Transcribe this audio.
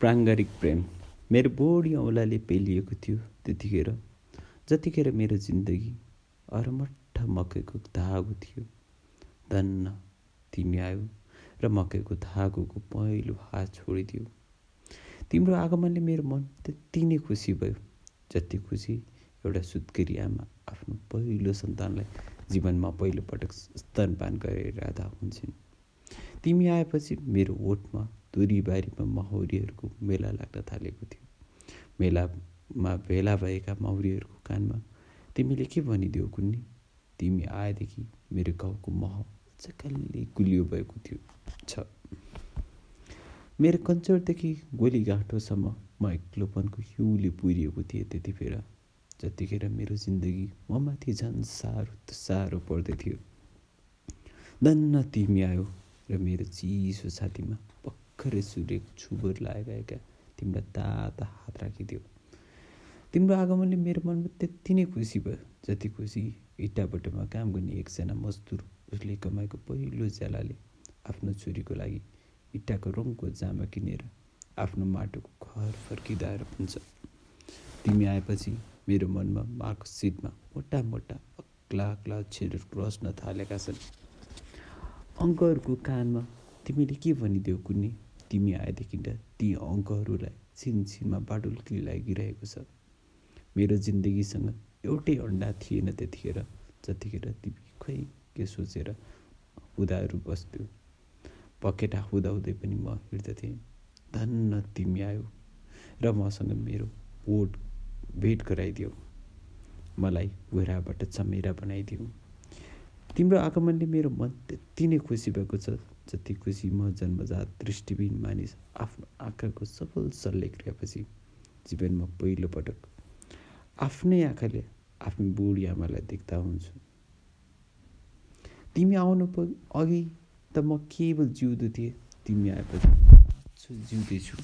प्राङ्गारिक प्रेम। मेरो बोडी औँलाले पेलिएको थियो त्यतिखेर जतिखेर मेरो जिन्दगी अरमट्ठ मकैको धागो थियो। धन्न तिमी आयो र मकैको धागोको पहिलो हात छोडिदियो। तिम्रो आगमनले मेरो मन त्यति नै खुसी भयो जति खुसी एउटा सुत्केरी आमा आफ्नो पहिलो सन्तानलाई जीवनमा पहिलोपटक स्तनपान गरिरहँदा हुन्छन्। तिमी आएपछि मेरो ओठमा दुरीबारीमा माउरीहरूको मेला लाग्न थालेको थियो। मेलामा भेला भएका माउरीहरूको कानमा तिमीले के भनिदियो कुन्नी? तिमी आएदेखि मेरो गाउँको माहौल चकल्ली गुलियो भएको थियो। छ। मेरो कञ्चरदेखि गोलीगाँठोसम्म म एक्लोपनको हिउँले पुरिएको थिएँ त्यति बेला जतिखेर मेरो जिन्दगी ममाथि झन् साह्रो साह्रो पर्दै थियो। धन्न तिमी आयो र मेरो चिसो छातीमा भर्खरै सूर्यको छुबर लगाएका तिम्रो ताता हात राखिदियो तिम्रो आगमनले मेरो मनमा त्यति नै खुसी भयो जति खुसी इटाबटमा काम गर्ने एकजना मजदुर उसले कमाएको पहिलो ज्यालाले आफ्नो छोरीको लागि इँटाको रङको जामा किनेर आफ्नो माटोको घर फर्किँदा हुन्छ तिमी आएपछि मेरो मनमा माको सिटमा मोटा मोटा अग्ला अग्ला अक्षरहरू रच्न थालेका छन् अङ्कहरूको कानमा तिमीले के भनिदेऊ कुन्नी तिमी आएदेखि त अङ्कहरूलाई छिनछिनमा बाटुल्की लागिरहेको छ। मेरो जिन्दगीसँग एउटै अन्डा थिएन त्यतिखेर जतिखेर तिमी खै के सोचेर हुँदाहरू बस्थ्यौ। पखेटा हुँदाहुँदै पनि म हिँड्दथेँ धन्न तिमी आयो र मसँग मेरो भोट भेट गराइदियो। मलाई घुराबाट चमेरा बनाइदियो। तिम्रो आगमनले मेरो मन त्यति नै खुसी भएको छ जति खुसी म जन्मजात दृष्टिबिन मानिस आफ्नो आँखाको सफल ल्याएपछि जीवनमा पहिलोपटक आफ्नै आँखाले आफ्नो बुढी आमालाई देख्दा हुन्छु। तिमी आउनु अघि त म केवल जिउँदो थिएँ तिमी आएपछि जिउँदैछु।